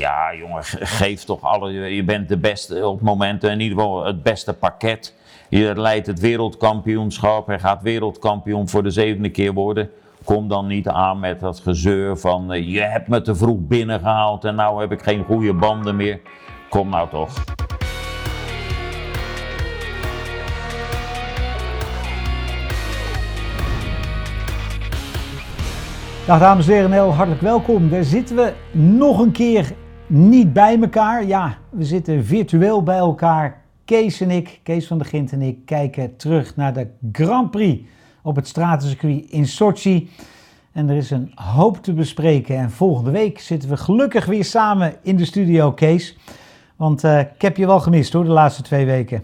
ja jongen, geef toch alle, je bent de beste op momenten, in ieder geval het beste pakket. Je leidt het wereldkampioenschap, hij gaat wereldkampioen voor de zevende keer worden. Kom dan niet aan met dat gezeur van eh, je hebt me te vroeg binnengehaald en nou heb ik geen goede banden meer. Kom nou toch. Dag dames en heren, heel hartelijk welkom. Daar zitten we nog een keer niet bij elkaar. Ja, we zitten virtueel bij elkaar. Kees en ik, Kees van der Gint en ik, kijken terug naar de Grand Prix op het stratencircuit in Sochi. En er is een hoop te bespreken. En volgende week zitten we gelukkig weer samen in de studio, Kees. Want uh, ik heb je wel gemist hoor, de laatste twee weken.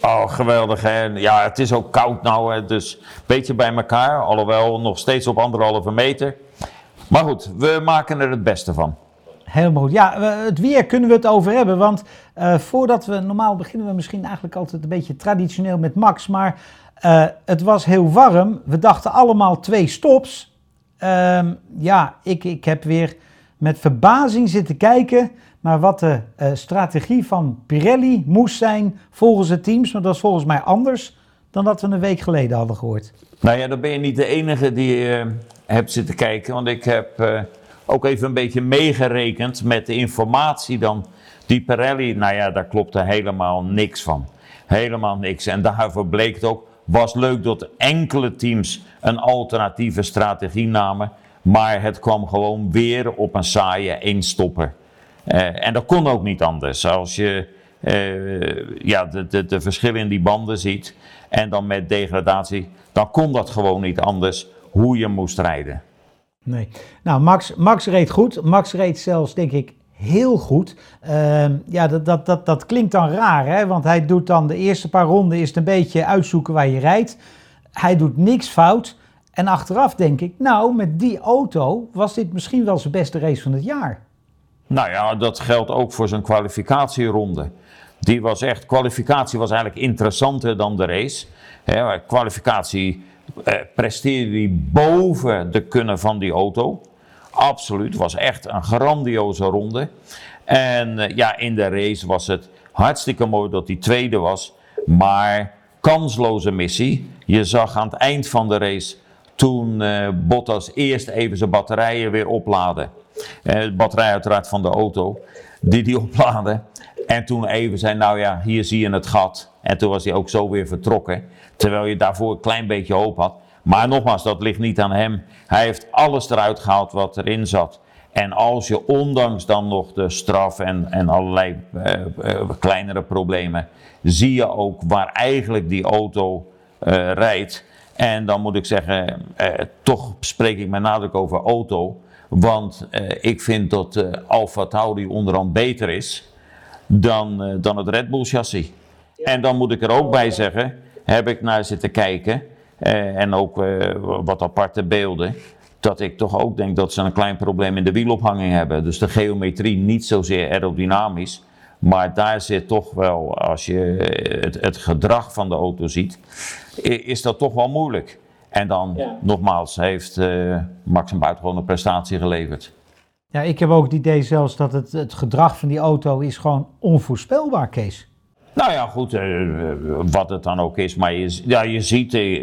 Oh, geweldig hè. Ja, het is ook koud nou, hè, dus een beetje bij elkaar. Alhoewel nog steeds op anderhalve meter. Maar goed, we maken er het beste van. Helemaal goed. Ja, het weer kunnen we het over hebben. Want uh, voordat we, normaal beginnen we misschien eigenlijk altijd een beetje traditioneel met Max. Maar uh, het was heel warm. We dachten allemaal twee stops. Uh, ja, ik, ik heb weer met verbazing zitten kijken naar wat de uh, strategie van Pirelli moest zijn volgens het teams. Maar dat is volgens mij anders dan dat we een week geleden hadden gehoord. Nou ja, dan ben je niet de enige die hebt zitten kijken. Want ik heb ook even een beetje meegerekend met de informatie dan. Die Pirelli, nou ja, daar klopte helemaal niks van. Helemaal niks. En daarvoor bleek het ook, was leuk dat enkele teams een alternatieve strategie namen. Maar het kwam gewoon weer op een saaie eenstopper. Uh, en dat kon ook niet anders. Als je uh, ja, de, de, de verschillen in die banden ziet en dan met degradatie, dan kon dat gewoon niet anders hoe je moest rijden. Nee. Nou, Max, Max reed goed. Max reed zelfs, denk ik, heel goed. Uh, ja, dat, dat, dat, dat klinkt dan raar, hè? want hij doet dan de eerste paar ronden is het een beetje uitzoeken waar je rijdt. Hij doet niks fout. En achteraf denk ik, nou, met die auto was dit misschien wel zijn beste race van het jaar. Nou ja, dat geldt ook voor zijn kwalificatieronde. Die was echt, kwalificatie was eigenlijk interessanter dan de race. He, kwalificatie eh, presteerde hij boven de kunnen van die auto. Absoluut, was echt een grandioze ronde. En eh, ja, in de race was het hartstikke mooi dat hij tweede was. Maar kansloze missie. Je zag aan het eind van de race toen uh, Bottas eerst even zijn batterijen weer opladen. Uh, de batterij uiteraard van de auto, die die opladen. En toen even zei, nou ja, hier zie je het gat. En toen was hij ook zo weer vertrokken. Terwijl je daarvoor een klein beetje hoop had. Maar nogmaals, dat ligt niet aan hem. Hij heeft alles eruit gehaald wat erin zat. En als je ondanks dan nog de straf en, en allerlei uh, uh, kleinere problemen, zie je ook waar eigenlijk die auto uh, rijdt. En dan moet ik zeggen, toch spreek ik met nadruk over auto. Want ik vind dat Alfa Tauri onderhand beter is dan, dan het Red Bull chassis. En dan moet ik er ook bij zeggen, heb ik naar zitten kijken eh, en ook eh, wat aparte beelden, dat ik toch ook denk dat ze een klein probleem in de wielophanging hebben. Dus de geometrie niet zozeer aerodynamisch, maar daar zit toch wel, als je het, het gedrag van de auto ziet, is dat toch wel moeilijk. En dan, ja. nogmaals, heeft uh, Max een buitengewone prestatie geleverd. Ja, ik heb ook het idee zelfs dat het, het gedrag van die auto is gewoon onvoorspelbaar, Kees. Nou ja, goed, uh, wat het dan ook is. Maar je, ja, je ziet, uh,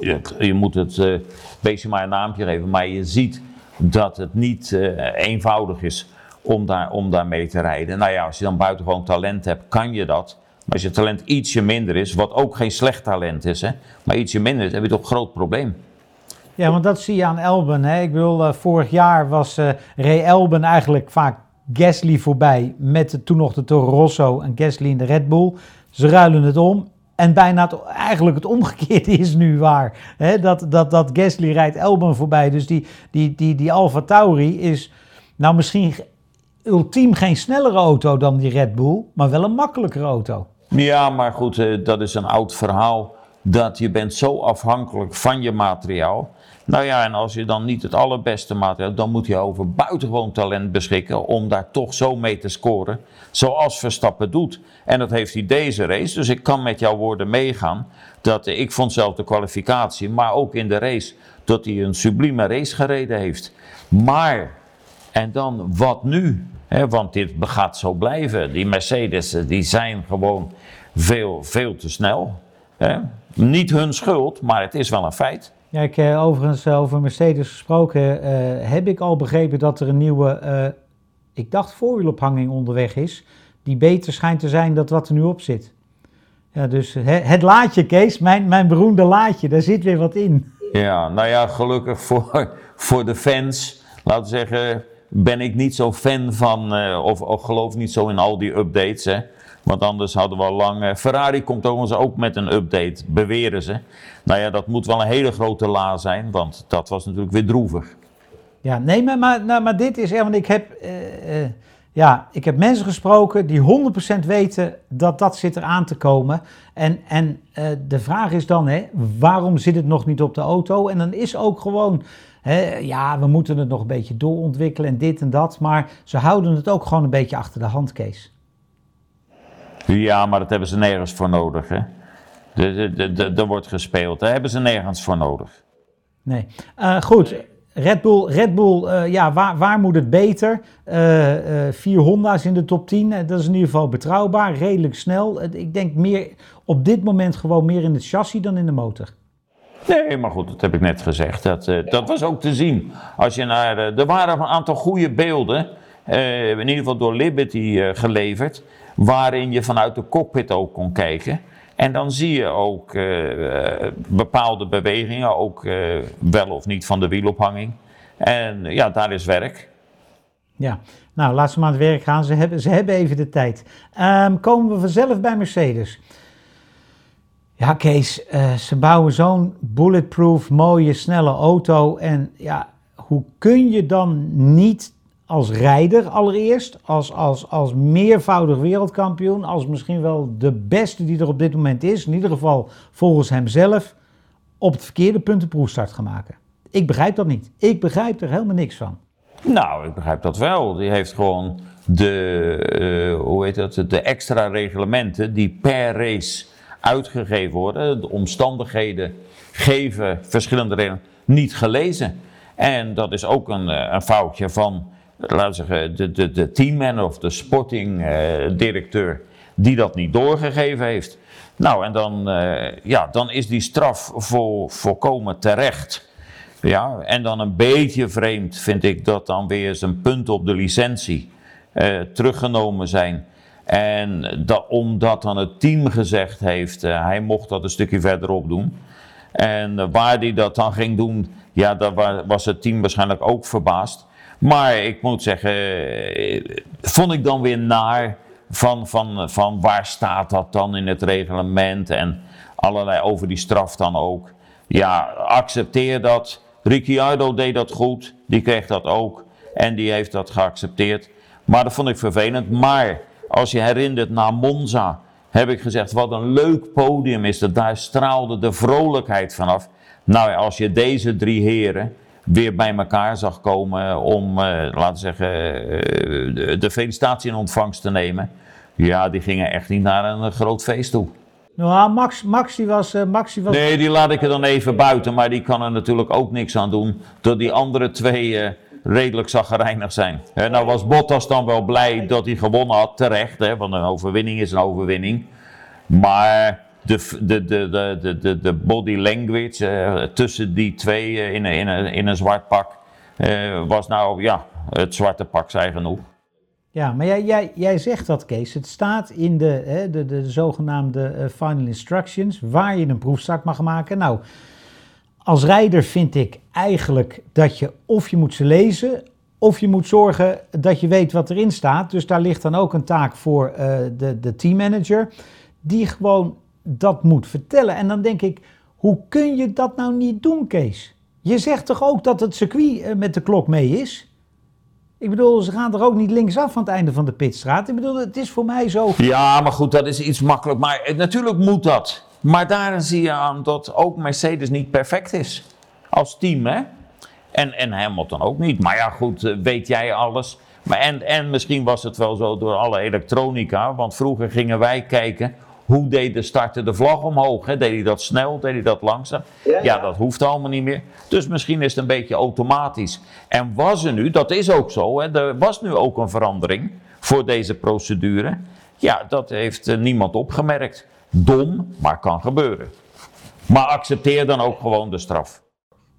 je, je, moet het uh, beetje maar een naampje geven, maar je ziet dat het niet eenvoudig is om, daar, om daarmee te rijden. Nou ja, als je dan buitengewoon talent hebt, kan je dat. Maar als je talent ietsje minder is, wat ook geen slecht talent is, hè, maar ietsje minder is, heb je toch een groot probleem. Ja, want dat zie je aan Elben. Hè? Ik bedoel, vorig jaar was Ray Elben eigenlijk vaak Gasly voorbij met de, toen nog de Toro Rosso en Gasly in de Red Bull. Ze ruilen het om. En bijna het, eigenlijk het omgekeerde is nu waar. Dat, dat, dat Gasly rijdt Elben voorbij. Dus die, die, die, die Alfa Tauri is nou misschien ultiem geen snellere auto dan die Red Bull. Maar wel een makkelijkere auto. Ja, maar goed, eh, dat is een oud verhaal. Dat je bent zo afhankelijk van je materiaal nou ja, en als je dan niet het allerbeste materiaal hebt, dan moet je over buitengewoon talent beschikken om daar toch zo mee te scoren, zoals Verstappen doet. En dat heeft hij deze race, dus ik kan met jouw woorden meegaan, dat ik vond zelf de kwalificatie, maar ook in de race, dat hij een sublieme race gereden heeft. Maar En dan wat nu? Want dit gaat zo blijven. Die Mercedes eh, die zijn gewoon veel, veel te snel. Niet hun schuld, maar het is wel een feit. Ja, ik, eh, overigens eh, over Mercedes gesproken, eh, heb ik al begrepen dat er een nieuwe, ik dacht voorwielophanging onderweg is, die beter schijnt te zijn dan wat er nu op zit. Ja, dus he- het laadje, Kees, mijn, mijn beroemde laadje, daar zit weer wat in. Ja, nou ja, gelukkig voor, voor de fans, laten we zeggen, ben ik niet zo fan van, of, of geloof niet zo in al die updates. Hè? Want anders hadden we al lang. eh, Ferrari komt overigens ook met een update, beweren ze. Nou ja, dat moet wel een hele grote la zijn, want dat was natuurlijk weer droevig. Ja, nee, maar, maar, nou, dit is, want ik heb, eh, eh, ja, ik heb mensen gesproken die 100% weten dat dat zit eraan te komen. En, en de vraag is dan, hè, waarom zit het nog niet op de auto? En dan is ook gewoon, hè, ja, we moeten het nog een beetje doorontwikkelen en dit en dat. Maar ze houden het ook gewoon een beetje achter de hand, Kees. Ja, maar dat hebben ze nergens voor nodig. Hè? Er wordt gespeeld, daar hebben ze nergens voor nodig. Nee. Eh, goed, Red Bull, Red Bull eh, ja, waar, waar moet het beter? Eh, vier Honda's in de top 10, eh, dat is in ieder geval betrouwbaar, redelijk snel. Ik denk meer op dit moment gewoon meer in het chassis dan in de motor. Nee, maar goed, dat heb ik net gezegd. Dat, dat was ook te zien. Als je naar, er waren een aantal goede beelden, in ieder geval door Liberty geleverd, waarin je vanuit de cockpit ook kon kijken. En dan zie je ook eh, bepaalde bewegingen, ook eh, wel of niet van de wielophanging. En eh, ja, daar is werk. Ja, nou laat ze maar aan het werk gaan. Ze hebben, ze hebben even de tijd. Ehm, komen we vanzelf bij Mercedes. Ja, Kees, ze bouwen zo'n bulletproof, mooie, snelle auto. En ja, hoe kun je dan niet als rijder allereerst, als, als, als meervoudig wereldkampioen, als misschien wel de beste die er op dit moment is, in ieder geval volgens hemzelf, op het verkeerde punt een proefstart gaan maken? Ik begrijp dat niet. Ik begrijp er helemaal niks van. Nou, ik begrijp dat wel. Die heeft gewoon de, eh, hoe heet dat, de extra reglementen die per race uitgegeven worden. De omstandigheden geven verschillende redenen niet gelezen. En dat is ook een, eh, een foutje van, laten zeggen, de, de, de teamman of de sportingdirecteur die dat niet doorgegeven heeft. Nou, en dan, eh, ja, dan is die straf vol, volkomen terecht. Ja, en dan een beetje vreemd vind ik dat dan weer zijn punten op de licentie eh, teruggenomen zijn. En dat, omdat dan het team gezegd heeft, eh, hij mocht dat een stukje verderop doen. En eh, waar hij dat dan ging doen, ja, daar wa- was het team waarschijnlijk ook verbaasd. Maar ik moet zeggen, eh, vond ik dan weer naar van, van, van waar staat dat dan in het reglement en allerlei over die straf dan ook. Ja, accepteer dat. Ricciardo deed dat goed, die kreeg dat ook en die heeft dat geaccepteerd. Maar dat vond ik vervelend. Maar als je herinnert naar Monza, heb ik gezegd wat een leuk podium is dat. Daar straalde de vrolijkheid vanaf. Nou, als je deze drie heren weer bij elkaar zag komen om, eh, laten we zeggen, eh, de, felicitatie in ontvangst te nemen. Ja, die gingen echt niet naar een groot feest toe. Nou, Max, Max, die was, eh, Max die was Nee, die laat ik er dan even buiten, maar die kan er natuurlijk ook niks aan doen. Dat die andere twee eh, redelijk zaggerijnig zijn. Hè, nou was Bottas dan wel blij dat hij gewonnen had, terecht, hè, want een overwinning is een overwinning. Maar de, de, de, de, de, de, body language eh, tussen die twee eh, in, in, een, in een zwart pak eh, was nou, ja, het zwarte pak zei genoeg. Ja, maar jij, jij, jij zegt dat, Kees. Het staat in de, hè, de, de, zogenaamde final instructions waar je een proefstart mag maken. Nou, als rijder vind ik eigenlijk dat je of je moet ze lezen, of je moet zorgen dat je weet wat erin staat. Dus daar ligt dan ook een taak voor de, de teammanager, die gewoon dat moet vertellen. En dan denk ik, hoe kun je dat nou niet doen, Kees? Je zegt toch ook dat het circuit eh, met de klok mee is? Ik bedoel, ze gaan er ook niet linksaf aan het einde van de pitstraat. Ik bedoel, het is voor mij zo. Ja, maar goed, dat is iets makkelijk. Maar eh, natuurlijk moet dat. Maar daarin zie je aan dat ook Mercedes niet perfect is. Als team, hè? En, en Hamilton ook niet. Maar ja, goed, eh, weet jij alles? Maar en, en misschien was het wel zo door alle elektronica. Want vroeger gingen wij kijken Hoe deed de starter de vlag omhoog? Hè? Deed hij dat snel? Deed hij dat langzaam? Ja, Ja, ja. dat hoeft allemaal niet meer. Dus misschien is het een beetje automatisch. En was er nu, dat is ook zo, hè? er was nu ook een verandering voor deze procedure. Ja, dat heeft eh, niemand opgemerkt. Dom, maar kan gebeuren. Maar accepteer dan ook gewoon de straf.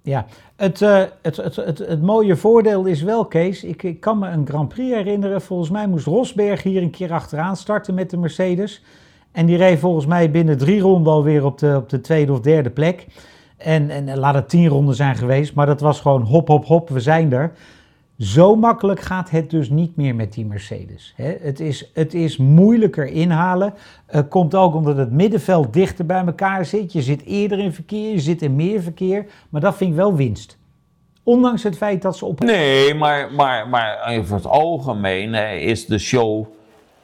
Ja, het, eh, het, het, het, het mooie voordeel is wel, Kees, ik, ik kan me een Grand Prix herinneren. Volgens mij moest Rosberg hier een keer achteraan starten met de Mercedes. En die reed volgens mij binnen drie ronden alweer op de, op de tweede of derde plek. En, en laat het tien ronden zijn geweest, maar dat was gewoon hop, hop, hop, we zijn er. Zo makkelijk gaat het dus niet meer met die Mercedes. Hè. Het, is, het is moeilijker inhalen. Eh, komt ook omdat het middenveld dichter bij elkaar zit. Je zit eerder in verkeer, je zit in meer verkeer. Maar dat vind ik wel winst. Ondanks het feit dat ze op. Nee, maar, maar, maar over het algemeen is de show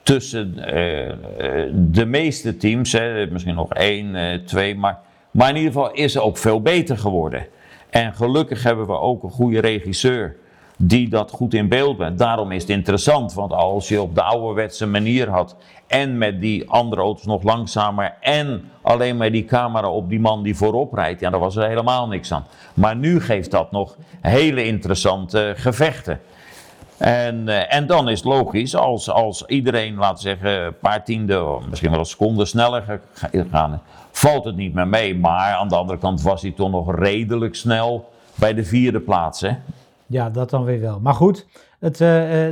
tussen eh, eh, de meeste teams, hè, misschien nog één, eh, twee, maar, in ieder geval is ze ook veel beter geworden. En gelukkig hebben we ook een goede regisseur die dat goed in beeld brengt. Daarom is het interessant, want als je op de ouderwetse manier had en met die andere auto's nog langzamer en alleen maar die camera op die man die voorop rijdt, ja, dan was er helemaal niks aan. Maar nu geeft dat nog hele interessante gevechten. En, eh, en dan is het logisch, als, als iedereen, laten we zeggen, een paar tiende, of misschien wel een seconde sneller gaan, valt het niet meer mee. Maar aan de andere kant was hij toch nog redelijk snel bij de vierde plaats. Hè? Ja, dat dan weer wel. Maar goed, het, eh,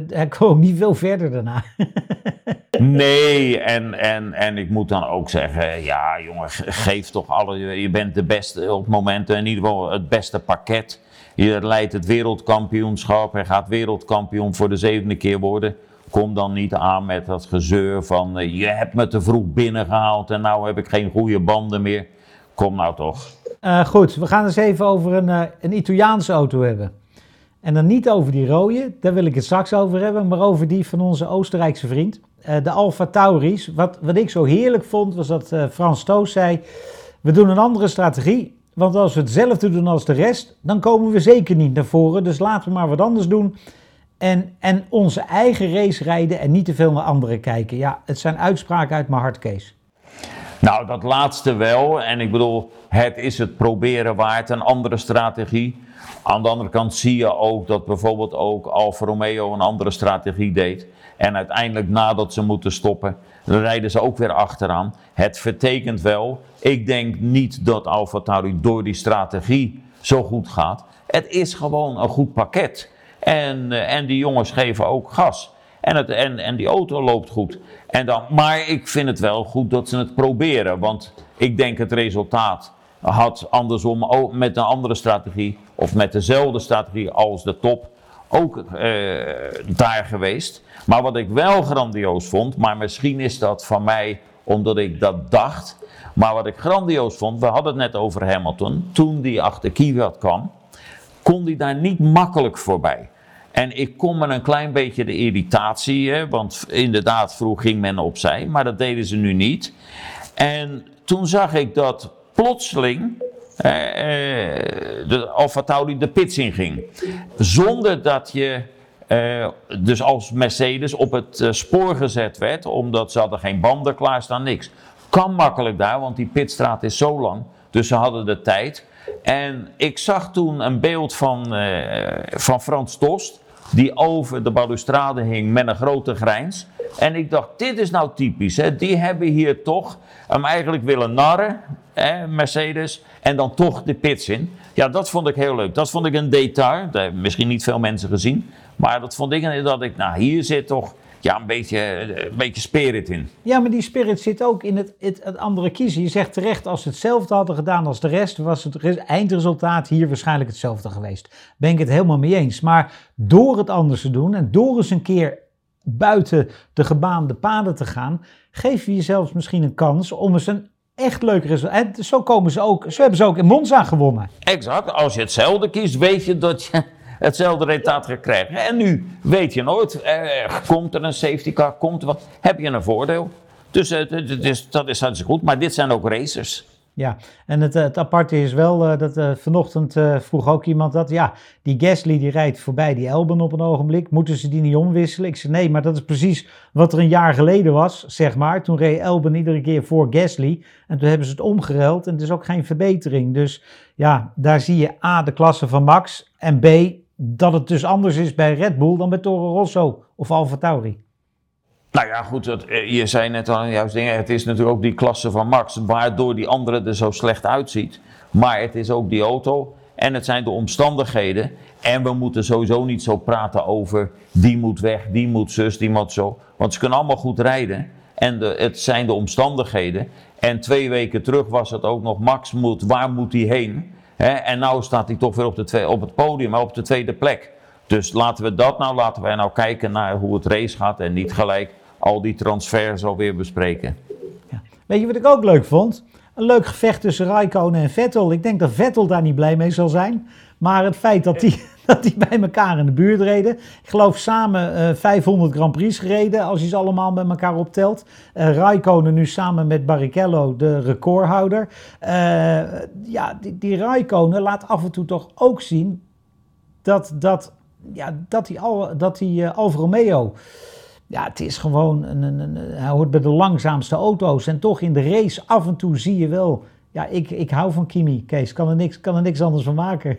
hij kwam niet veel verder daarna. Nee, en, en, en ik moet dan ook zeggen, ja jongen, ge- geef toch alle, je bent de beste op momenten, in ieder geval het beste pakket. Je leidt het wereldkampioenschap, hij gaat wereldkampioen voor de zevende keer worden. Kom dan niet aan met dat gezeur van, eh, je hebt me te vroeg binnengehaald en nou heb ik geen goede banden meer. Kom nou toch. Eh, goed, we gaan eens even over een, eh, een Italiaanse auto hebben. En dan niet over die rode, daar wil ik het straks over hebben, maar over die van onze Oostenrijkse vriend. De Alfa Tauris. Wat, wat ik zo heerlijk vond, was dat Frans Toos zei: We doen een andere strategie. Want als we hetzelfde doen als de rest, dan komen we zeker niet naar voren. Dus laten we maar wat anders doen. En, en onze eigen race rijden en niet te veel naar anderen kijken. Ja, het zijn uitspraken uit mijn hart, Kees. Nou, dat laatste wel. En ik bedoel, het is het proberen waard, een andere strategie. Aan de andere kant zie je ook dat bijvoorbeeld ook Alfa Romeo een andere strategie deed. En uiteindelijk nadat ze moeten stoppen, rijden ze ook weer achteraan. Het vertekent wel. Ik denk niet dat Alfa door die strategie zo goed gaat. Het is gewoon een goed pakket. En, eh, en die jongens geven ook gas. En, het, en, en die auto loopt goed. En dan, maar ik vind het wel goed dat ze het proberen. Want ik denk het resultaat had andersom ook met een andere strategie. Of met dezelfde strategie als de top ook eh, daar geweest. Maar wat ik wel grandioos vond, maar misschien is dat van mij omdat ik dat dacht. Maar wat ik grandioos vond, we hadden het net over Hamilton. Toen die achter Kvyat kwam, kon die daar niet makkelijk voorbij. En ik kon me een klein beetje de irritatie, hè, want inderdaad vroeg ging men opzij, maar dat deden ze nu niet. En toen zag ik dat plotseling de Alfa Tauri de pits in ging. Zonder dat je eh, dus als Mercedes op het eh, spoor gezet werd, omdat ze hadden geen banden klaarstaan, niks. Kan makkelijk daar, want die pitstraat is zo lang, dus ze hadden de tijd. En ik zag toen een beeld van, eh, van Frans Tost, die over de balustrade hing met een grote grijns. En ik dacht, dit is nou typisch. Hè? Die hebben hier toch hem eigenlijk willen narren, hè, Mercedes, en dan toch de pits in. Ja, dat vond ik heel leuk. Dat vond ik een detail. Dat hebben misschien niet veel mensen gezien. Maar dat vond ik, dat ik, nou hier zit toch ja, een, beetje, een beetje spirit in. Ja, maar die spirit zit ook in het, het, het andere kiezen. Je zegt terecht, als ze hetzelfde hadden gedaan als de rest, was het res- eindresultaat hier waarschijnlijk hetzelfde geweest. Ben ik het helemaal mee eens. Maar door het anders te doen en door eens een keer buiten de gebaande paden te gaan, geef je jezelf misschien een kans om eens een echt leuk resultaat. En zo komen ze ook, zo hebben ze ook in Monza gewonnen. Exact. Als je hetzelfde kiest, weet je dat je hetzelfde resultaat gaat krijgen. En nu weet je nooit, eh, komt er een safety car, komt wat, heb je een voordeel. Dus eh, het- het is, dat is goed, maar dit zijn ook racers. Ja, en het, het aparte is wel uh, dat vanochtend vroeg ook iemand dat, ja, die Gasly die rijdt voorbij die Elben op een ogenblik, moeten ze die niet omwisselen? Ik zei nee, maar dat is precies wat er een jaar geleden was, zeg maar. Toen reed Elben iedere keer voor Gasly en toen hebben ze het omgeruild en het is ook geen verbetering. Dus ja, daar zie je A, de klasse van Max en B, dat het dus anders is bij Red Bull dan bij Toro Rosso of Alfa Tauri. Nou ja, goed, dat, eh, je zei net al juist dingen. Het is natuurlijk ook die klasse van Max, waardoor die andere er zo slecht uitziet. Maar het is ook die auto en het zijn de omstandigheden. En we moeten sowieso niet zo praten over die moet weg, die moet zus, die moet zo. Want ze kunnen allemaal goed rijden. En de, het zijn de omstandigheden. En twee weken terug was het ook nog Max moet, waar moet hij heen? En nu staat hij toch weer op, de op het podium, maar op de tweede plek. Dus laten we dat nou, laten wij nou kijken naar hoe het race gaat en niet gelijk al die transfers alweer bespreken. Ja. Weet je wat ik ook leuk vond? Een leuk gevecht tussen Raikkonen en Vettel. Ik denk dat Vettel daar niet blij mee zal zijn. Maar het feit dat die, dat die bij elkaar in de buurt reden. Ik geloof samen uh, eh, 500 Grand Prix gereden, als je ze allemaal met elkaar optelt. Uh, Raikkonen nu samen met Barrichello de recordhouder. Uh, ja, die, die Raikkonen laat af en toe toch ook zien dat, dat, ja, dat die, al, dat die Alfa Romeo ja, het is gewoon, een, een, een, hij hoort bij de langzaamste auto's. En toch in de race af en toe zie je wel, ja, ik, ik hou van Kimi, Kees. Kan er niks, kan er niks anders van maken.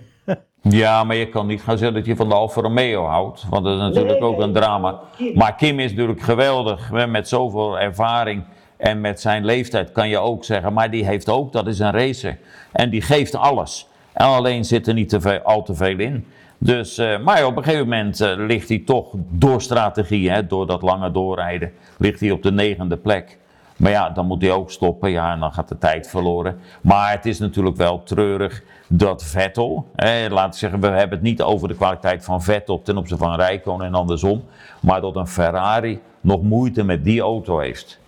Ja, maar je kan niet gaan zeggen dat je van de Alfa Romeo houdt. Want dat is natuurlijk ook een drama. Maar Kim is natuurlijk geweldig, met zoveel ervaring. En met zijn leeftijd kan je ook zeggen, maar die heeft ook, dat is een racer. En die geeft alles. En alleen zit er niet te veel, al te veel in. Dus, uh, maar op een gegeven moment uh, ligt hij toch door strategie, hè, door dat lange doorrijden, ligt hij op de negende plek. Maar ja, dan moet hij ook stoppen, ja, en dan gaat de tijd verloren. Maar het is natuurlijk wel treurig dat Vettel, hè, laten we zeggen, we hebben het niet over de kwaliteit van Vettel ten opzichte van Rijkonen en andersom, maar dat een Ferrari nog moeite met die auto heeft.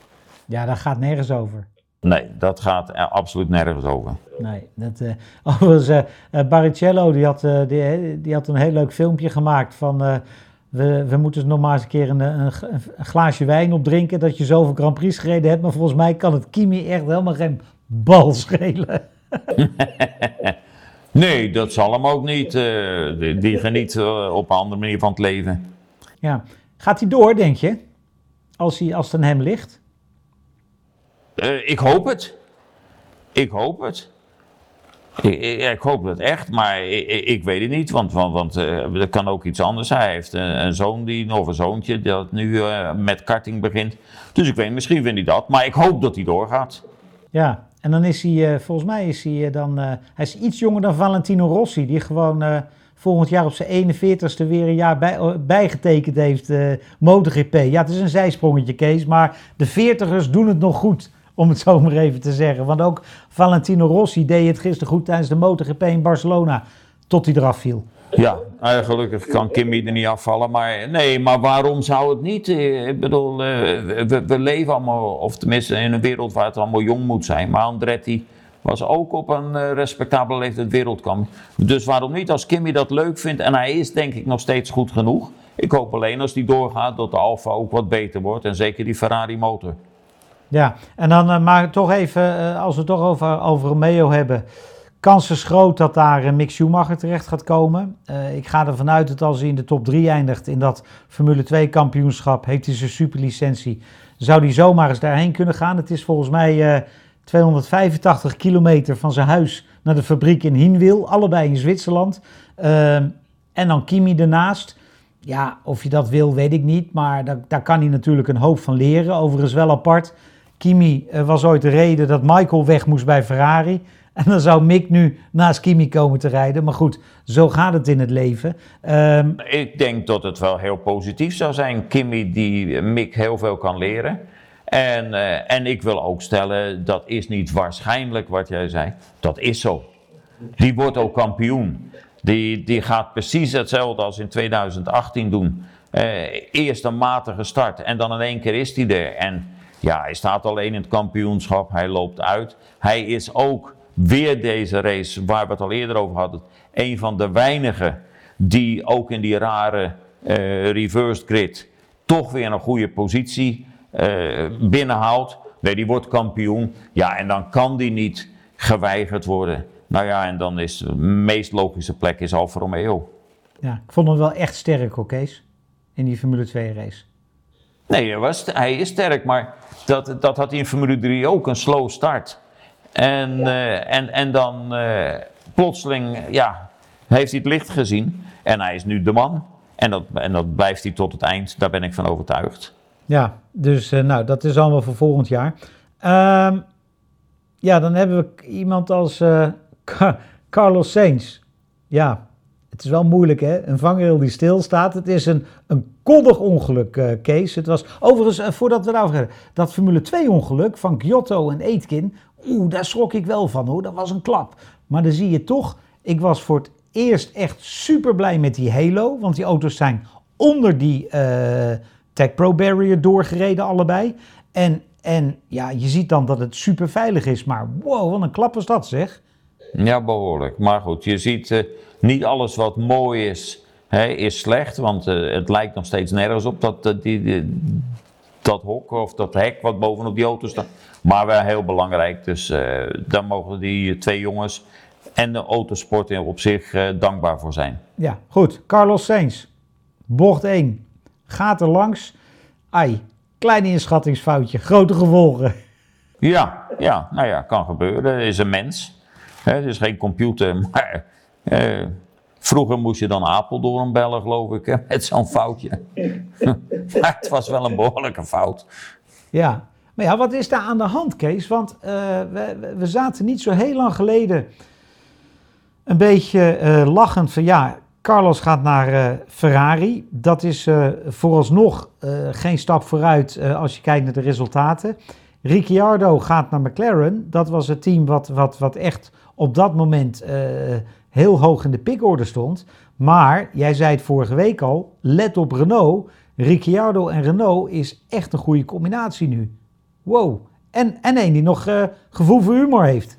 Ja, daar gaat nergens over. Nee, dat gaat er absoluut nergens over. Nee, dat, uh, overigens, uh, Barrichello die had, uh, die, die, had een heel leuk filmpje gemaakt van... we, we moeten nog maar eens een keer een, een, een, glaasje wijn opdrinken dat je zoveel Grand Prix gereden hebt. Maar volgens mij kan het Kimi echt helemaal geen bal schelen. nee, dat zal hem ook niet. die, die geniet op een andere manier van het leven. Ja, gaat hij door, denk je? Als, hij, als het aan hem ligt? Uh, ik hoop het. Ik hoop het. Ik, ik, hoop het echt, maar ik, weet het niet, want, want, er kan ook iets anders. Hij heeft een, zoon die, of een zoontje dat nu uh, met karting begint. Dus ik weet, misschien vindt hij dat, maar ik hoop dat hij doorgaat. Ja, en dan is hij, volgens mij is hij dan, hij is iets jonger dan Valentino Rossi, die gewoon volgend jaar op zijn 41ste weer een jaar bij, bijgetekend heeft, MotoGP. Ja, het is een zijsprongetje, Kees, maar de 40ers doen het nog goed om het zo maar even te zeggen. Want ook Valentino Rossi deed het gisteren goed tijdens de MotoGP in Barcelona, tot hij eraf viel. Ja, nou gelukkig kan Kimmy er niet afvallen. Maar nee, maar waarom zou het niet? Eh, ik bedoel, eh, we, we, leven allemaal, of tenminste in een wereld waar het allemaal jong moet zijn. Maar Andretti was ook op een eh, respectabele leeftijd wereldkampioen. Dus waarom niet? Als Kimmy dat leuk vindt, en hij is denk ik nog steeds goed genoeg. Ik hoop alleen als die doorgaat dat de Alfa ook wat beter wordt. En zeker die Ferrari motor. Ja, en dan uh, maar toch even, uh, als we het toch over, over Romeo hebben. Kans is groot dat daar uh, Mick Schumacher terecht gaat komen. ik ga ervan uit dat als hij in de top 3 eindigt in dat Formule 2 kampioenschap, heeft hij zijn superlicentie, zou hij zomaar eens daarheen kunnen gaan. Het is volgens mij 285 kilometer van zijn huis naar de fabriek in Hinwil, allebei in Zwitserland. Ehm, en dan Kimi ernaast. Ja, of je dat wil, weet ik niet. Maar daar, daar kan hij natuurlijk een hoop van leren. Overigens wel apart. Kimi eh, was ooit de reden dat Michael weg moest bij Ferrari. En dan zou Mick nu naast Kimi komen te rijden. Maar goed, zo gaat het in het leven. Um, ik denk dat het wel heel positief zou zijn. Kimi die Mick heel veel kan leren. En, uh, en ik wil ook stellen, dat is niet waarschijnlijk wat jij zei. Dat is zo. Die wordt ook kampioen. Die, die gaat precies hetzelfde als in 2018 doen. Uh, eerst een matige start en dan in één keer is hij er. En ja, hij staat alleen in het kampioenschap, hij loopt uit. Hij is ook weer deze race, waar we het al eerder over hadden, een van de weinigen die ook in die rare uh, reversed grid toch weer een goede positie uh, binnenhaalt. Nee, die wordt kampioen. Ja, en dan kan die niet geweigerd worden. Nou ja, en dan is de meest logische plek is Alfa Romeo. Ja, ik vond hem wel echt sterk, hoor, Kees. In die Formule 2 race. Nee, hij, was, hij is sterk, maar dat, dat had hij in Formule 3 ook, een slow start. En, eh, en, en dan eh, plotseling, ja, heeft hij het licht gezien. En hij is nu de man. En dat, en dat blijft hij tot het eind, daar ben ik van overtuigd. Ja, dus eh, nou, dat is allemaal voor volgend jaar. Ehm, ja, dan hebben we iemand als Car- Carlos Sainz. Ja, het is wel moeilijk hè, een vangrail die stilstaat. Het is een, een koddig ongeluk, eh Kees. Het was, overigens, eh, voordat we daarover dat Formule 2 ongeluk van Giotto en Aitken, oeh, daar schrok ik wel van hoor, dat was een klap. Maar dan zie je toch, ik was voor het eerst echt super blij met die Halo, want die auto's zijn onder die eh, Tech Pro Barrier doorgereden allebei. En, en ja, je ziet dan dat het super veilig is, maar wow, wat een klap was dat zeg. Ja, behoorlijk. Maar goed, je ziet niet alles wat mooi is, is slecht. Want eh, het lijkt nog steeds nergens op dat, die, die- dat hok of dat hek wat bovenop die auto staat. Maar wel heel belangrijk. Dus eh, daar mogen die twee jongens en de autosport in- op zich eh, dankbaar voor zijn. Ja, goed. Carlos Sainz, bocht 1, gaat er langs. Ai, klein inschattingsfoutje, grote gevolgen. Ja, ja, nou ja, kan gebeuren. Is een mens. Het is geen computer, maar eh, vroeger moest je dan Apeldoorn bellen, geloof ik, hè, met zo'n foutje. maar het was wel een behoorlijke fout. Ja, maar ja, wat is daar aan de hand, Kees? Want eh, we, we- zaten niet zo heel lang geleden een beetje eh, lachend van ja, Carlos gaat naar eh, Ferrari. Dat is vooralsnog geen stap vooruit als je kijkt naar de resultaten. Ricciardo gaat naar McLaren. Dat was het team wat, wat, wat echt op dat moment heel hoog in de pickorde stond. Maar jij zei het vorige week al, let op Renault. Ricciardo en Renault is echt een goede combinatie nu. Wow. En, en een die nog eh, gevoel voor humor heeft.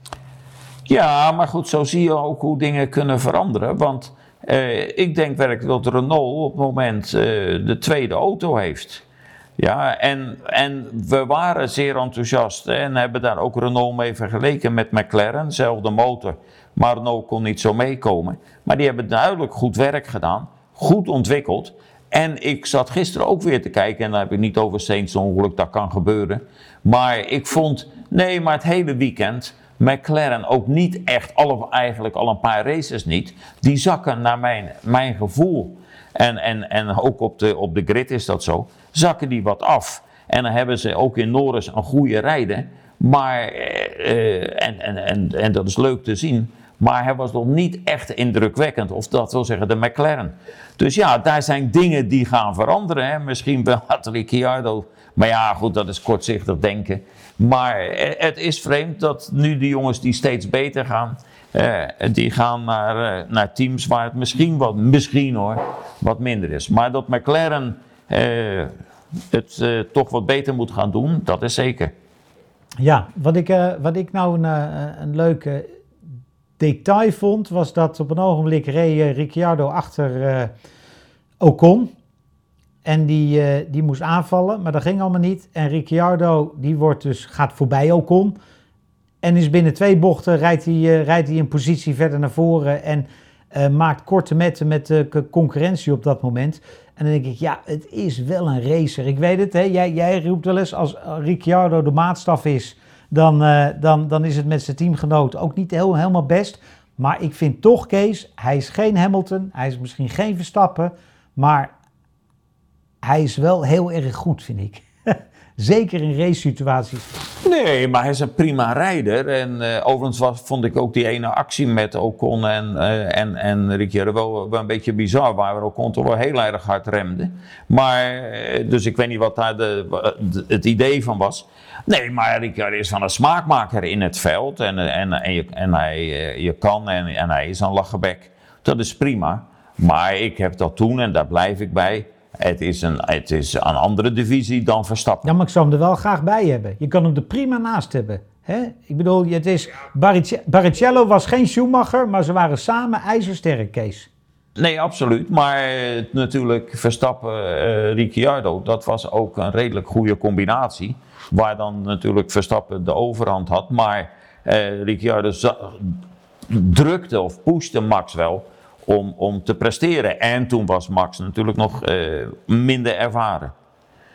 Ja, maar goed, zo zie je ook hoe dingen kunnen veranderen. Want eh, ik denk werkelijk dat Renault op het moment eh, de tweede auto heeft. Ja, en, en we waren zeer enthousiast en hebben daar ook Renault mee vergeleken met McLaren, zelfde motor. Maar Renault kon niet zo meekomen. Maar die hebben duidelijk goed werk gedaan, goed ontwikkeld. En ik zat gisteren ook weer te kijken, en dan heb ik niet over Saints ongeluk, dat kan gebeuren. Maar ik vond, nee, maar het hele weekend, McLaren ook niet echt, eigenlijk al een paar races niet, die zakken naar mijn, mijn gevoel. En, en, en ook op de, op de grid is dat zo, zakken die wat af. En dan hebben ze ook in Norris een goede rijder. Maar, eh, eh, en, en, en, en dat is leuk te zien. Maar hij was nog niet echt indrukwekkend. Of dat wil zeggen de McLaren. Dus ja, daar zijn dingen die gaan veranderen. Hè. Misschien wel had Ricciardo. Maar ja, goed, dat is kortzichtig denken. Maar eh, het is vreemd dat nu de jongens die steeds beter gaan. eh, die gaan naar, eh, naar teams waar het misschien wat, misschien hoor, wat minder is. Maar dat McLaren eh, het eh, toch wat beter moet gaan doen, dat is zeker. Ja, wat ik, eh, wat ik nou een, een leuk eh, detail vond, was dat op een ogenblik reed eh, Ricciardo achter eh, Ocon. En die, eh, die moest aanvallen, maar dat ging allemaal niet. En Ricciardo die wordt dus, gaat voorbij Ocon. En is binnen twee bochten rijdt hij, rijdt hij een positie verder naar voren. En maakt korte metten met de concurrentie op dat moment. En dan denk ik, ja, het is wel een racer. Ik weet het, hè? Jij, jij roept wel eens als Ricciardo de maatstaf is, dan, eh, dan, dan is het met zijn teamgenoot ook niet heel, helemaal best. Maar ik vind toch, Kees, hij is geen Hamilton, hij is misschien geen Verstappen, maar hij is wel heel erg goed, vind ik. Zeker in race situaties. Nee, maar hij is een prima rijder. En eh, overigens was, vond ik ook die ene actie met Ocon en, eh, en, en Ricciardo wel, een beetje bizar. Waar Ocon toch wel heel erg hard remde. Maar, eh, dus ik weet niet wat daar de, het idee van was. Nee, maar Ricciardo is van een smaakmaker in het veld. En, en, en, je, en hij je kan en, en hij is een lachenbek. Dat is prima. Maar ik heb dat toen en daar blijf ik bij. Het is een, het is een andere divisie dan Verstappen. Ja, maar ik zou hem er wel graag bij hebben. Je kan hem er prima naast hebben. Hè? Ik bedoel, het is, Barrichello was geen Schumacher, maar ze waren samen ijzersterk, Kees. Nee, absoluut. Maar eh, natuurlijk Verstappen, eh Ricciardo, dat was ook een redelijk goede combinatie. Waar dan natuurlijk Verstappen de overhand had. Maar eh, Ricciardo drukte of pushte Max wel om, om te presteren. En toen was Max natuurlijk nog eh, minder ervaren.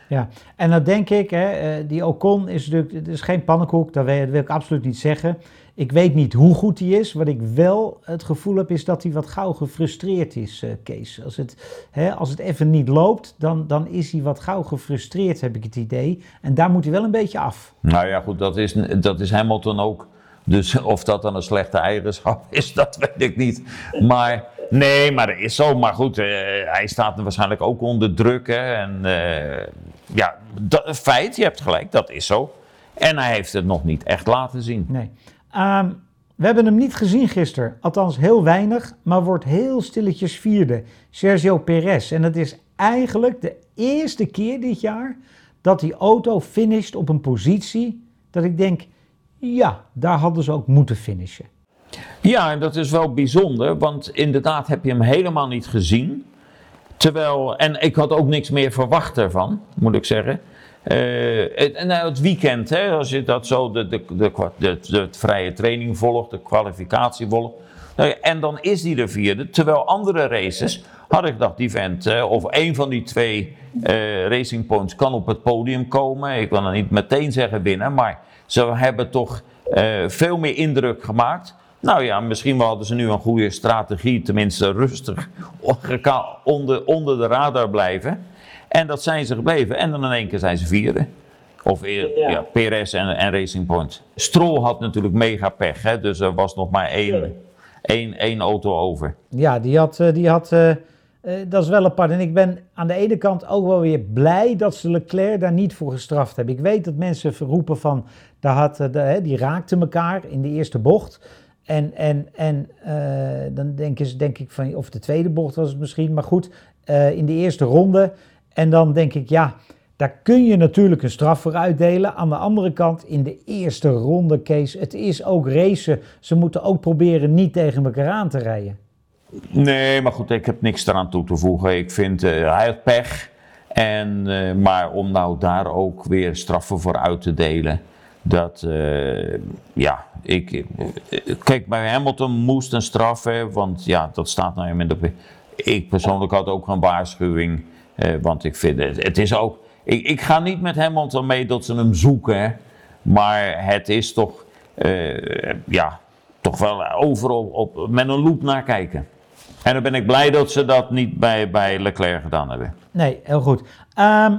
Ja, en dan denk ik, hè, eh, die Ocon is natuurlijk, het is geen pannenkoek, dat wil, dat wil ik absoluut niet zeggen. Ik weet niet hoe goed hij is. Wat ik wel het gevoel heb, is dat hij wat gauw gefrustreerd is, eh, Kees. Als het, hè, als het even niet loopt, dan, dan is hij wat gauw gefrustreerd, heb ik het idee. En daar moet hij wel een beetje af. Nou ja, goed, dat is, dat is Hamilton ook. Dus of dat dan een slechte eigenschap is, dat weet ik niet. Maar nee, maar dat is zo. Maar goed, eh, hij staat waarschijnlijk ook onder druk. Hè, en eh, ja, dat, feit, je hebt gelijk, dat is zo. En hij heeft het nog niet echt laten zien. Nee. Ehm, we hebben hem niet gezien gisteren, althans heel weinig, maar wordt heel stilletjes vierde. Sergio Perez. En het is eigenlijk de eerste keer dit jaar dat die auto finisht op een positie dat ik denk, ja, daar hadden ze ook moeten finishen. Ja, en dat is wel bijzonder, want inderdaad heb je hem helemaal niet gezien. Terwijl, en ik had ook niks meer verwacht ervan, moet ik zeggen. Eh, het, nou, het weekend, hè, als je dat zo, de, de, de, de, de vrije training volgt, de kwalificatie volgt. Nou en dan is die de vierde. Terwijl andere races had ik gedacht, die vent, eh, of een van die twee eh, Racing Points kan op het podium komen. Ik wil dan niet meteen zeggen winnen, maar ze hebben toch veel meer indruk gemaakt. Nou ja, misschien wel hadden ze nu een goede strategie, tenminste rustig onder, onder de radar blijven. En dat zijn ze gebleven. En dan in één keer zijn ze vierde. Of eh, ja. Ja. PRS en, en Racing Point. Stroll had natuurlijk mega pech, hè? dus er was nog maar één, één, één auto over. Ja, die had, eh, die had eh, dat is wel apart. En ik ben aan de ene kant ook wel weer blij dat ze Leclerc daar niet voor gestraft hebben. Ik weet dat mensen roepen van, daar had, de, hè, die raakten elkaar in de eerste bocht. En, en, en eh, dan denken ze, denk ik van, of de tweede bocht was het misschien, maar goed, eh, in de eerste ronde. En dan denk ik, ja, daar kun je natuurlijk een straf voor uitdelen. Aan de andere kant, in de eerste ronde, Kees, het is ook racen. Ze moeten ook proberen niet tegen elkaar aan te rijden. Nee, maar goed, ik heb niks eraan toe te voegen. Ik vind, eh, hij had pech. En, maar om nou daar ook weer straffen voor uit te delen. Dat, eh, ja, ik, eh, kijk, bij Hamilton moest een straf, hè, want ja, dat staat nou in de... Ik persoonlijk had ook een waarschuwing, eh, want ik vind het, het is ook... Ik, ik ga niet met Hamilton mee dat ze hem zoeken, hè, maar het is toch, ja, toch wel overal op, met een loep naar kijken. En dan ben ik blij dat ze dat niet bij, bij Leclerc gedaan hebben. Nee, heel goed. Ehm,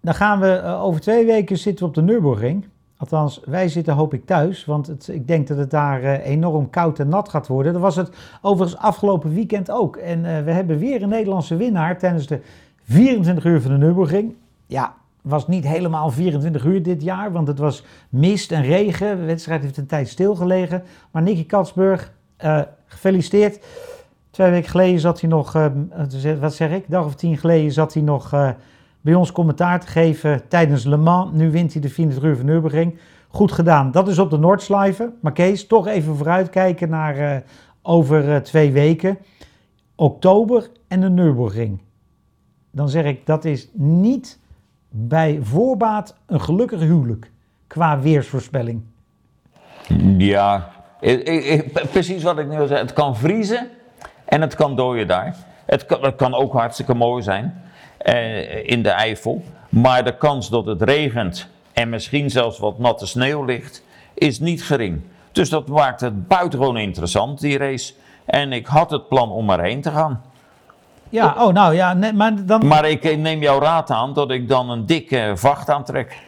dan gaan we over twee weken zitten we op de Nürburgring. Althans, wij zitten hoop ik thuis, want het, ik denk dat het daar eh, enorm koud en nat gaat worden. Dat was het overigens afgelopen weekend ook. En eh, we hebben weer een Nederlandse winnaar tijdens de 24 uur van de Nürburgring. Ja, was niet helemaal 24 uur dit jaar, want het was mist en regen. De wedstrijd heeft een tijd stilgelegen. Maar Nicky Katsburg, eh, gefeliciteerd. Twee weken geleden zat hij nog, wat zeg ik, dag of tien geleden zat hij nog bij ons commentaar te geven tijdens Le Mans. Nu wint hij de 24 uur van Nürburgring. Goed gedaan. Dat is op de Noordslijven. Maar Kees, toch even vooruitkijken naar eh, over eh, twee weken. Oktober en de Nürburgring. Dan zeg ik, dat is niet bij voorbaat een gelukkig huwelijk qua weersvoorspelling. Ja, precies wat ik nu zei. Het kan vriezen en het kan dooien daar. Het kan, het kan ook hartstikke mooi zijn eh, in de Eifel. Maar de kans dat het regent en misschien zelfs wat natte sneeuw ligt, is niet gering. Dus dat maakt het buitengewoon interessant, die race. En ik had het plan om erheen te gaan. Ja, oh nou ja, nee, maar dan... Maar ik neem jouw raad aan dat ik dan een dikke vacht aantrek.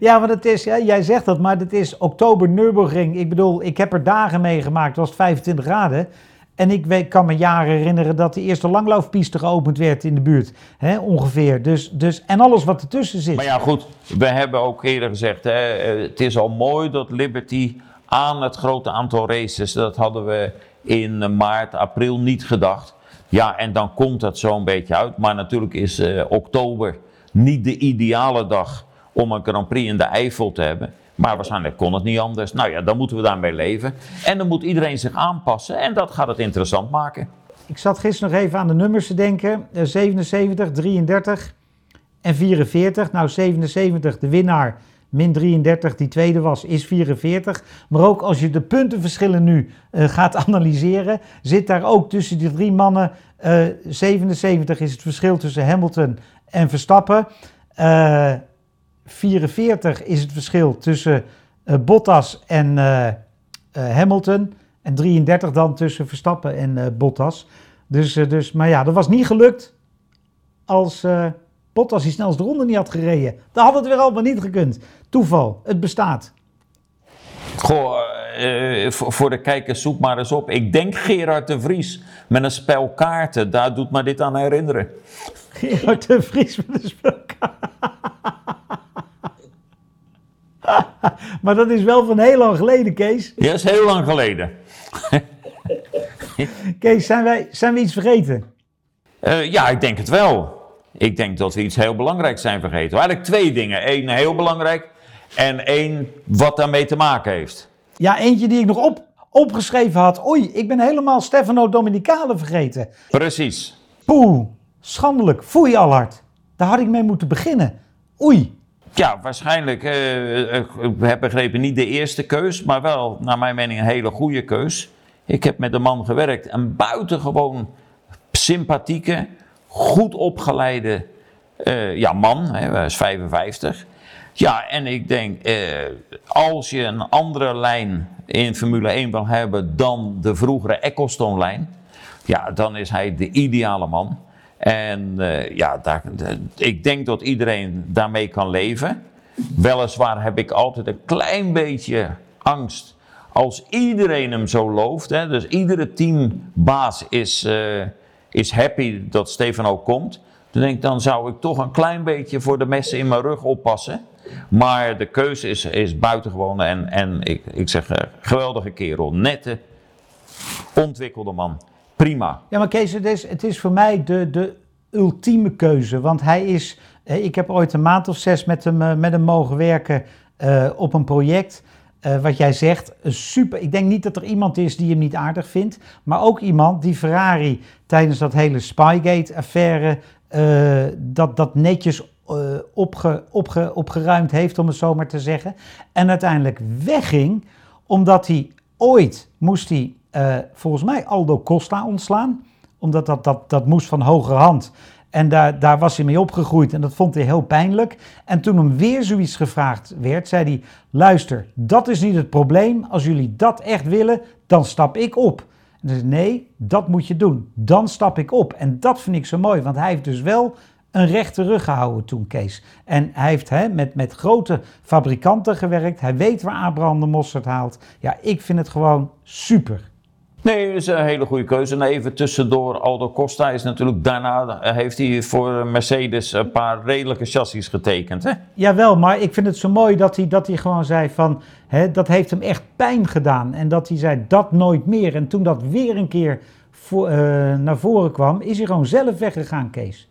Ja, want het is, ja, jij zegt dat, maar het is oktober Nürburgring. Ik bedoel, ik heb er dagen meegemaakt, het was 25 graden. En ik kan me jaren herinneren dat de eerste langlooppiste geopend werd in de buurt. Hè, ongeveer. Dus, dus, en alles wat ertussen zit. Maar ja, goed, we hebben ook eerder gezegd, hè, eh, het is al mooi dat Liberty aan het grote aantal races, dat hadden we in maart, april niet gedacht. Ja, en dan komt dat zo'n beetje uit. Maar natuurlijk is eh, oktober niet de ideale dag om een Grand Prix in de Eifel te hebben. Maar waarschijnlijk kon het niet anders. Nou ja, dan moeten we daarmee leven. En dan moet iedereen zich aanpassen en dat gaat het interessant maken. Ik zat gisteren nog even aan de nummers te denken. Eh, 77, 33 en 44. Nou, 77, de winnaar min 33, die tweede was, is 44. Maar ook als je de puntenverschillen nu uh, gaat analyseren, zit daar ook tussen die drie mannen. Uh, 77 is het verschil tussen Hamilton en Verstappen. 44 is het verschil tussen Bottas en Hamilton. En 33 dan tussen Verstappen en Bottas. Dus, dus, maar ja, dat was niet gelukt als Bottas die snelste ronde niet had gereden. Dan had het weer allemaal niet gekund. Toeval, het bestaat. Goh, uh, voor de kijkers zoek maar eens op. Ik denk Gerard de Vries met een spel kaarten. Daar doet me dit aan herinneren. Gerard de Vries met een spel kaarten. maar dat is wel van heel lang geleden, Kees. Ja, is heel lang geleden. Kees, zijn, wij, zijn we iets vergeten? Uh, ja, ik denk het wel. Ik denk dat we iets heel belangrijks zijn vergeten. Eigenlijk twee dingen. Eén heel belangrijk en één wat daarmee te maken heeft. Ja, eentje die ik nog op, opgeschreven had. Oei, ik ben helemaal Stefano Dominicale vergeten. Precies. Poeh, schandelijk. Foei al hard. Daar had ik mee moeten beginnen. Oei. Ja, waarschijnlijk, uh, ik heb begrepen, niet de eerste keus, maar wel, naar mijn mening, een hele goede keus. Ik heb met de man gewerkt, een buitengewoon sympathieke, goed opgeleide uh, ja, man, hij is 55. Ja, en ik denk, uh, als je een andere lijn in Formule 1 wil hebben dan de vroegere Ecclestone-lijn, ja, dan is hij de ideale man. En uh, ja, daar, ik denk dat iedereen daarmee kan leven. Weliswaar heb ik altijd een klein beetje angst als iedereen hem zo looft. Hè, dus iedere teambaas is is happy dat Stefano komt. Dan denk ik, dan zou ik toch een klein beetje voor de messen in mijn rug oppassen. Maar de keuze is, is buitengewoon en, en ik, ik zeg, uh, geweldige kerel. Nette, ontwikkelde man. Prima. Ja, maar Kees, het is, het is voor mij de, de ultieme keuze. Want hij is, eh, ik heb ooit een maand of zes met hem, eh, met hem mogen werken uh, op een project. Uh, wat jij zegt, super. Ik denk niet dat er iemand is die hem niet aardig vindt. Maar ook iemand die Ferrari tijdens dat hele Spygate-affaire. Dat, dat netjes opge, opge, opgeruimd heeft, om het zo maar te zeggen. En uiteindelijk wegging, omdat hij ooit moest hij, volgens mij, Aldo Costa ontslaan. Omdat dat, dat, dat moest van hoger hand. En daar, daar was hij mee opgegroeid en dat vond hij heel pijnlijk. En toen hem weer zoiets gevraagd werd, zei hij: Luister, dat is niet het probleem. Als jullie dat echt willen, dan stap ik op. En zei, nee, dat moet je doen. Dan stap ik op. En dat vind ik zo mooi, want hij heeft dus wel een rechte rug gehouden toen, Kees. En hij heeft hè, met, met grote fabrikanten gewerkt. Hij weet waar Abraham de Mosserd haalt. Ja, ik vind het gewoon super. Nee, dat is een hele goede keuze. En even tussendoor, Aldo Costa is natuurlijk daarna, eh, heeft hij voor Mercedes een paar redelijke chassis getekend. Hè? Jawel, maar ik vind het zo mooi dat hij, dat hij gewoon zei van, hè, dat heeft hem echt pijn gedaan. En dat hij zei, dat nooit meer. En toen dat weer een keer voor, uh, naar voren kwam, is hij gewoon zelf weggegaan, Kees.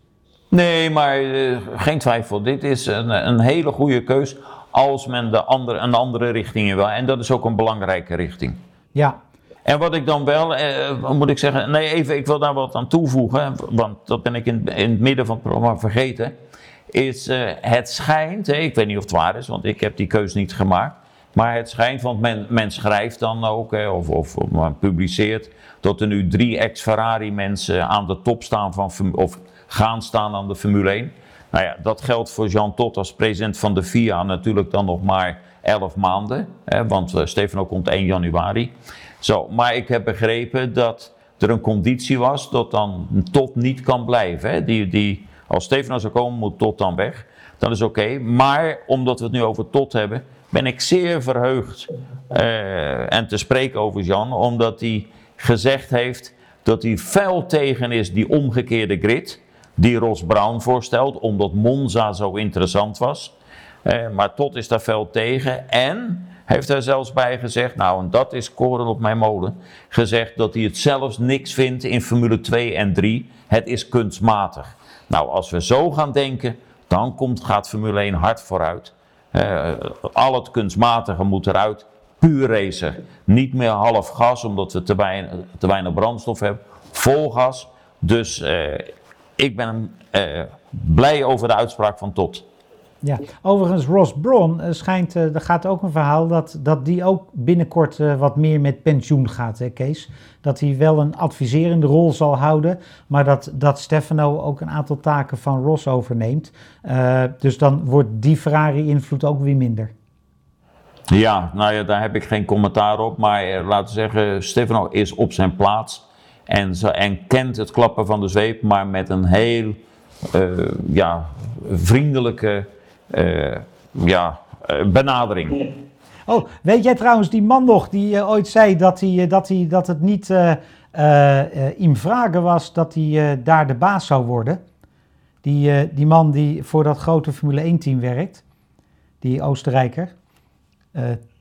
Nee, maar uh, geen twijfel. Dit is een, een hele goede keus als men de andere, een andere richting in wil. En dat is ook een belangrijke richting. Ja, en wat ik dan wel, eh, moet ik zeggen, nee even, ik wil daar wat aan toevoegen, want dat ben ik in, in het midden van het programma vergeten, is uh, het schijnt, ik weet niet of het waar is, want ik heb die keus niet gemaakt, maar het schijnt, want men, men schrijft dan ook, of, of, of publiceert, dat er nu drie ex-Ferrari mensen aan de top staan van, of gaan staan aan de Formule 1. Nou ja, dat geldt voor Jean Todt als president van de FIA natuurlijk dan nog maar 11 maanden, hè, want uh, Stefano komt 1 januari. Zo, maar ik heb begrepen dat er een conditie was dat dan tot niet kan blijven. Hè? Die, die, als Stefano zou komen, moet tot dan weg. Dat is oké. Maar omdat we het nu over tot hebben, ben ik zeer verheugd uh, en te spreken over Jan, omdat hij gezegd heeft dat hij fel tegen is die omgekeerde grid, die Ross Brown voorstelt, omdat Monza zo interessant was. Uh, maar tot is daar fel tegen. En heeft hij zelfs bij gezegd, nou en dat is koren op mijn molen, gezegd dat hij het zelfs niks vindt in Formule 2 en 3. Het is kunstmatig. Nou, als we zo gaan denken, dan komt, gaat Formule 1 hard vooruit. Uh, al het kunstmatige moet eruit. Puur racer. Niet meer half gas, omdat we te weinig, brandstof hebben. Vol gas. Dus uh, ik ben blij over de uitspraak van Tot. Ja, overigens Ross Braun eh, schijnt, uh, er gaat ook een verhaal dat, dat die ook binnenkort uh, wat meer met pensioen gaat, hè, Kees. Dat hij wel een adviserende rol zal houden, maar dat, dat Stefano ook een aantal taken van Ross overneemt. dus dan wordt die Ferrari-invloed ook weer minder. Ja, nou ja, daar heb ik geen commentaar op, maar laten we zeggen, Stefano is op zijn plaats en, en kent het klappen van de zweep, maar met een heel ja, vriendelijke ja, uh, benadering. Oh, weet jij trouwens die man nog die uh, ooit zei dat, hij, dat, hij, dat het niet in vragen was dat hij daar de baas zou worden? Die, die man die voor dat grote Formule 1-team werkt, die Oostenrijker,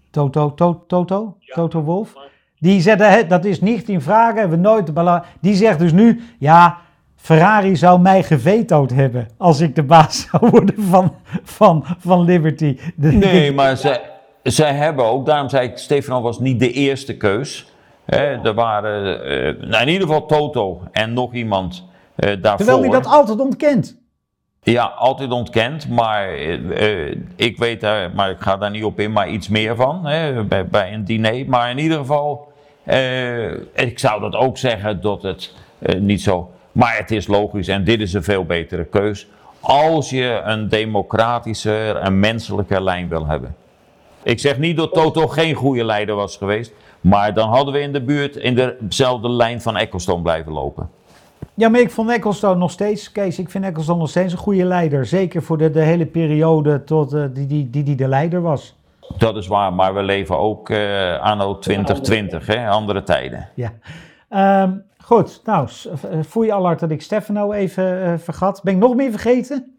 Toto, to, Toto, ja, Toto Wolf. Die zegt, dat is niet in vragen, hebben we nooit de Die zegt dus nu, ja, Ferrari zou mij gevetood hebben als ik de baas zou worden van, van, van Liberty. nee, maar zij, zij hebben ook, daarom zei ik, Stefano was niet de eerste keus. er waren uh, nou in ieder geval Toto en nog iemand uh, daarvoor. Terwijl hij dat altijd ontkent. Ja, altijd ontkend, maar uh, ik weet daar, maar ik ga daar niet op in, maar iets meer van hè, bij, bij een diner. Maar in ieder geval, ik zou dat ook zeggen dat het niet zo maar het is logisch en dit is een veel betere keus als je een democratische en menselijke lijn wil hebben. Ik zeg niet dat Toto geen goede leider was geweest, maar dan hadden we in de buurt in dezelfde lijn van Ecclestone blijven lopen. Ja, maar ik vond Ecclestone nog steeds, Kees, ik vind Ecclestone nog steeds een goede leider. Zeker voor de, de hele periode tot, uh, die, die, die, die de leider was. Dat is waar, maar we leven ook uh, anno 2020, hè, andere tijden. Ja. Um, Goed, nou, eh, voel je al hard dat ik Stefano even uh, vergat. Ben ik nog meer vergeten?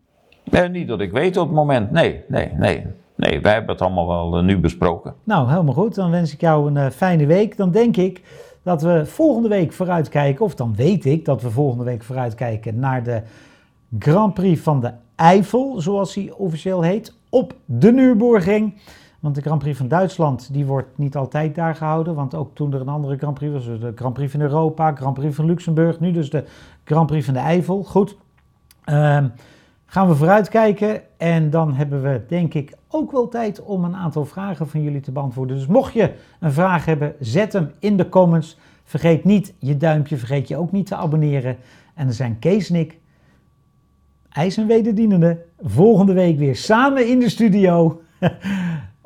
Nee, niet dat ik weet op het moment. Nee, nee, nee. Nee, wij hebben het allemaal wel nu besproken. Nou, helemaal goed. Dan wens ik jou een uh, fijne week. Dan denk ik dat we volgende week vooruitkijken, of dan weet ik dat we volgende week vooruitkijken naar de Grand Prix van de Eifel, zoals hij officieel heet, op de Nürburgring. Want de Grand Prix van Duitsland die wordt niet altijd daar gehouden. Want ook toen er een andere Grand Prix was, de Grand Prix van Europa, Grand Prix van Luxemburg, nu dus de Grand Prix van de Eifel. Goed, uh, gaan we vooruitkijken. En dan hebben we denk ik ook wel tijd om een aantal vragen van jullie te beantwoorden. Dus mocht je een vraag hebben, zet hem in de comments. Vergeet niet je duimpje, vergeet je ook niet te abonneren. En er zijn Kees en ik, ijs en wederdienende, volgende week weer samen in de studio.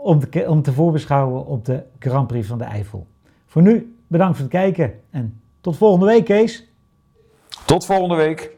om te, om te voorbeschouwen op de Grand Prix van de Eifel. Voor nu, bedankt voor het kijken en tot volgende week, Kees. Tot volgende week.